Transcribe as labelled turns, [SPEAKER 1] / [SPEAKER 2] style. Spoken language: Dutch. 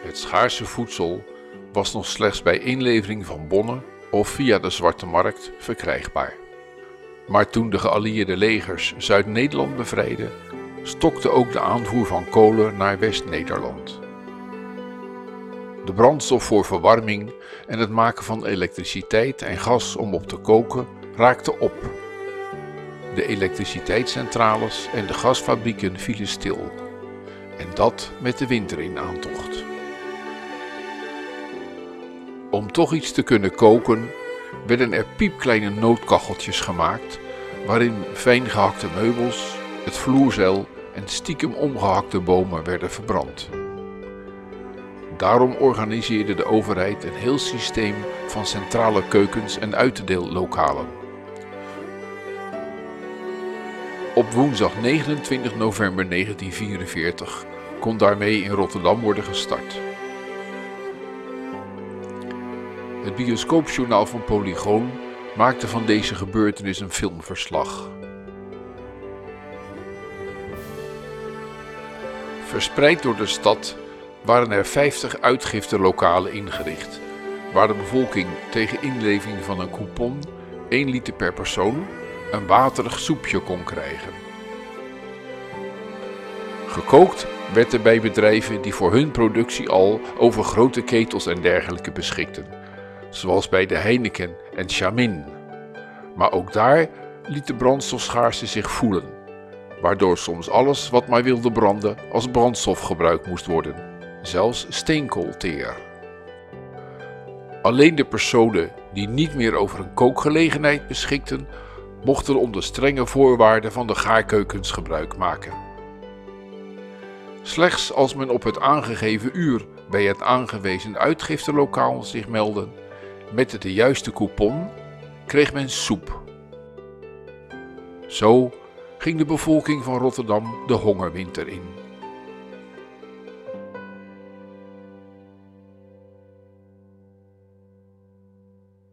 [SPEAKER 1] Het schaarse voedsel was nog slechts bij inlevering van bonnen of via de Zwarte Markt verkrijgbaar. Maar toen de geallieerde legers Zuid-Nederland bevrijden, stokte ook de aanvoer van kolen naar West-Nederland. De brandstof voor verwarming en het maken van elektriciteit en gas om op te koken raakte op. De elektriciteitscentrales en de gasfabrieken vielen stil. En dat met de winter in aantocht. Om toch iets te kunnen koken, werden er piepkleine noodkacheltjes gemaakt, waarin fijn gehakte meubels, het vloerzeil en stiekem omgehakte bomen werden verbrand. Daarom organiseerde de overheid een heel systeem van centrale keukens en uitdeellokalen. Op woensdag 29 november 1944 kon daarmee in Rotterdam worden gestart. Het bioscoopjournaal van Polygoon maakte van deze gebeurtenis een filmverslag. Verspreid door de stad waren er 50 uitgiftelokalen ingericht, waar de bevolking tegen inleving van een coupon 1 liter per persoon een waterig soepje kon krijgen. Gekookt werd er bij bedrijven die voor hun productie al over grote ketels en dergelijke beschikten, zoals bij de Heineken en Chamin. Maar ook daar liet de brandstofschaarste zich voelen, waardoor soms alles wat maar wilde branden als brandstof gebruikt moest worden, zelfs steenkoolteer. Alleen de personen die niet meer over een kookgelegenheid beschikten, mochten onder strenge voorwaarden van de gaarkeukens gebruik maken. Slechts als men op het aangegeven uur bij het aangewezen uitgiftelokaal zich meldde met de juiste coupon, kreeg men soep. Zo ging de bevolking van Rotterdam de hongerwinter in.